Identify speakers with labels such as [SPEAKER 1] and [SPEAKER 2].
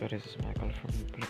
[SPEAKER 1] So this is Michael from Blue